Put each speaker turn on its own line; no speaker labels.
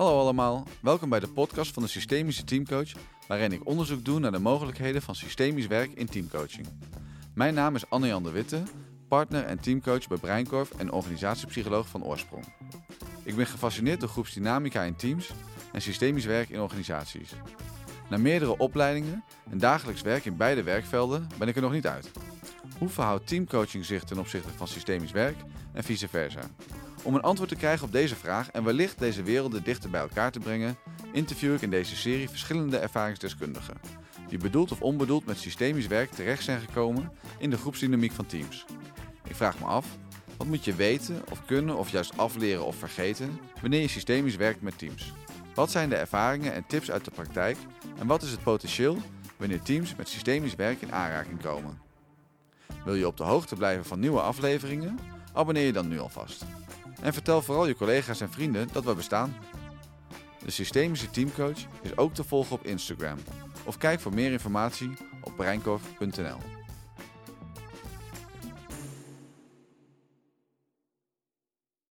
Hallo allemaal, welkom bij de podcast van de Systemische Teamcoach, waarin ik onderzoek doe naar de mogelijkheden van systemisch werk in teamcoaching. Mijn naam is Anne-Jan de Witte, partner en teamcoach bij Breinkorf en organisatiepsycholoog van oorsprong. Ik ben gefascineerd door groepsdynamica in teams en systemisch werk in organisaties. Na meerdere opleidingen en dagelijks werk in beide werkvelden ben ik er nog niet uit. Hoe verhoudt teamcoaching zich ten opzichte van systemisch werk en vice versa? Om een antwoord te krijgen op deze vraag en wellicht deze werelden dichter bij elkaar te brengen, interview ik in deze serie verschillende ervaringsdeskundigen, die bedoeld of onbedoeld met systemisch werk terecht zijn gekomen in de groepsdynamiek van teams. Ik vraag me af, wat moet je weten of kunnen of juist afleren of vergeten wanneer je systemisch werkt met teams? Wat zijn de ervaringen en tips uit de praktijk en wat is het potentieel wanneer teams met systemisch werk in aanraking komen? Wil je op de hoogte blijven van nieuwe afleveringen? Abonneer je dan nu alvast. En vertel vooral je collega's en vrienden dat we bestaan. De Systemische Teamcoach is ook te volgen op Instagram. Of kijk voor meer informatie op breinkorf.nl.